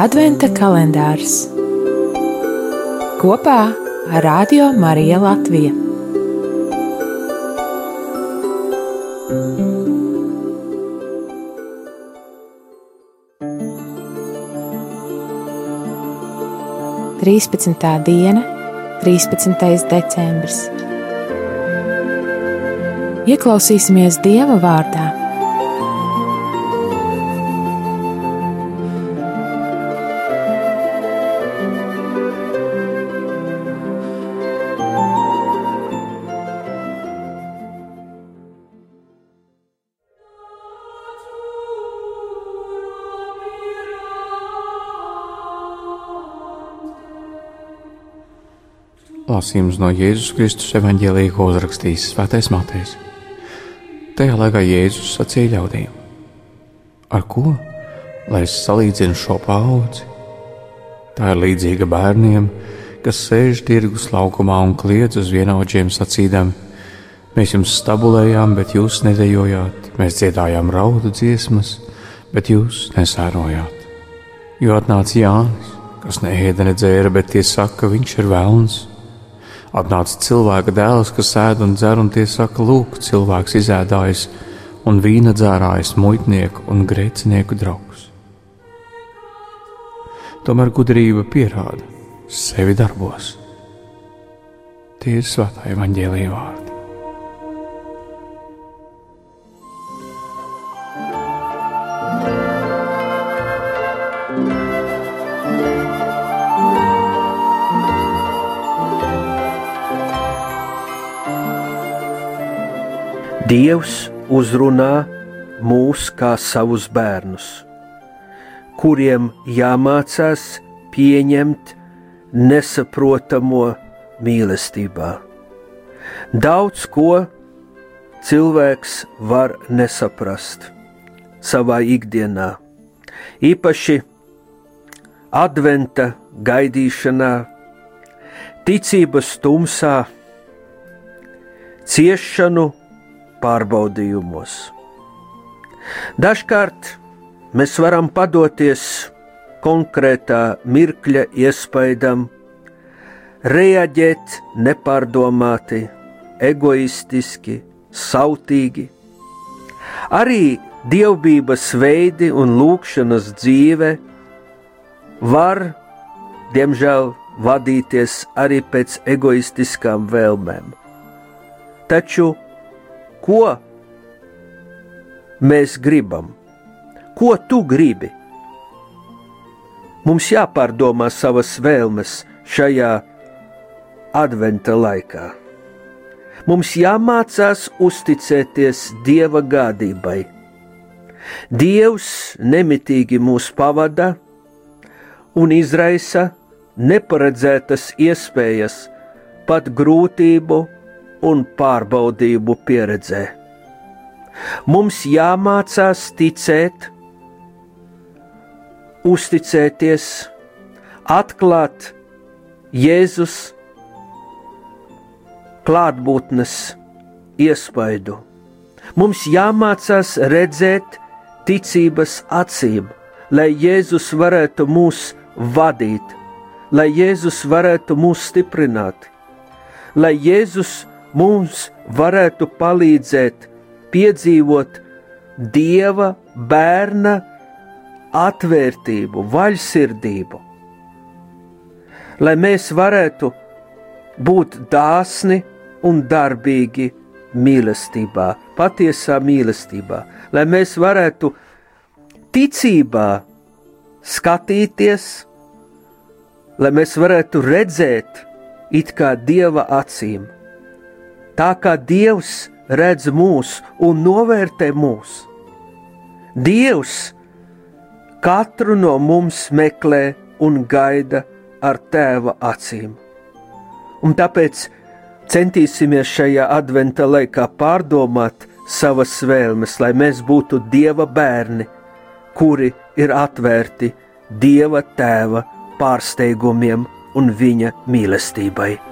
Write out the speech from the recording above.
Adventa kalendārs kopā ar Radio Mariju Latviju. Trīspadsmitā diena, 13. decembris. Ieklausīsimies Dieva vārdā Lasījums no Jēzus Kristus evanģēlīja, ko uzrakstījis Svētais Matejs. Tajā laikā Jēzus sacīja ļaudīm: Ar ko lai es salīdzinu šo paudzi? Tā ir līdzīga bērniem, kas sēž tirgus laukumā un kliedz uz vienaudžiem sacīdami: Mēs jums stabulējām, bet jūs nedējojāt, mēs dziedājām raudu dziesmas, bet jūs nesērojāt. Jo atnāca Jānis, kas neēda nedzēra, bet tie saka, viņš ir vēlns Atnāca cilvēka dēls, kas ēd un dzer, un tie saka, lūk, cilvēks izēdājis un vīna dzērājis muitnieku un grēcinieku draugus. Tomēr gudrība pierāda sevi darbos. Tie ir svētā evaņģēlīja vārdi. Dievs uzrunā mūs kā savus bērnus, kuriem jāmācās pieņemt nesaprotamo mīlestībā. Daudz ko cilvēks var nesaprast savā ikdienā, īpaši adventa gaidīšanā, ticības tumsā, ciešanu pārbaudījumos. Dažkārt mēs varam padoties konkrētā mirkļa iespaidam, reaģēt nepārdomāti, egoistiski, sautīgi. Arī dievbijības veidi un lūkšanas dzīve var, diemžēl, vadīties arī pēc egoistiskām vēlmēm. Taču ko mēs gribam, ko tu gribi. Mums jāpārdomā savas vēlmes šajā adventa laikā. Mums jāmācās uzticēties Dieva gādībai. Dievs nemitīgi mūs pavada un izraisa neparedzētas iespējas, pat grūtību un pārbaudību pieredzē. Mums jāmācās ticēt, uzticēties, atklāt Jēzus klātbūtnes iespaidu. Mums jāmācās redzēt ticības acīm, lai Jēzus varētu mūs vadīt, lai Jēzus varētu mūs stiprināt, lai Jēzus mums varētu palīdzēt piedzīvot dieva bērna atvērtību, vaļsirdību, lai mēs varētu būt dāsni un darbīgi mīlestībā, patiesā mīlestībā, lai mēs varētu ticībā skatīties, lai mēs varētu redzēt it kā dieva acīm tā kā Dievs redz mūs un novērtē mūs. Dievs katru no mums meklē un gaida ar tēva acīm. Un tāpēc centīsimies šajā adventa laikā pārdomāt savas vēlmes, lai mēs būtu Dieva bērni, kuri ir atvērti Dieva tēva pārsteigumiem un viņa mīlestībai.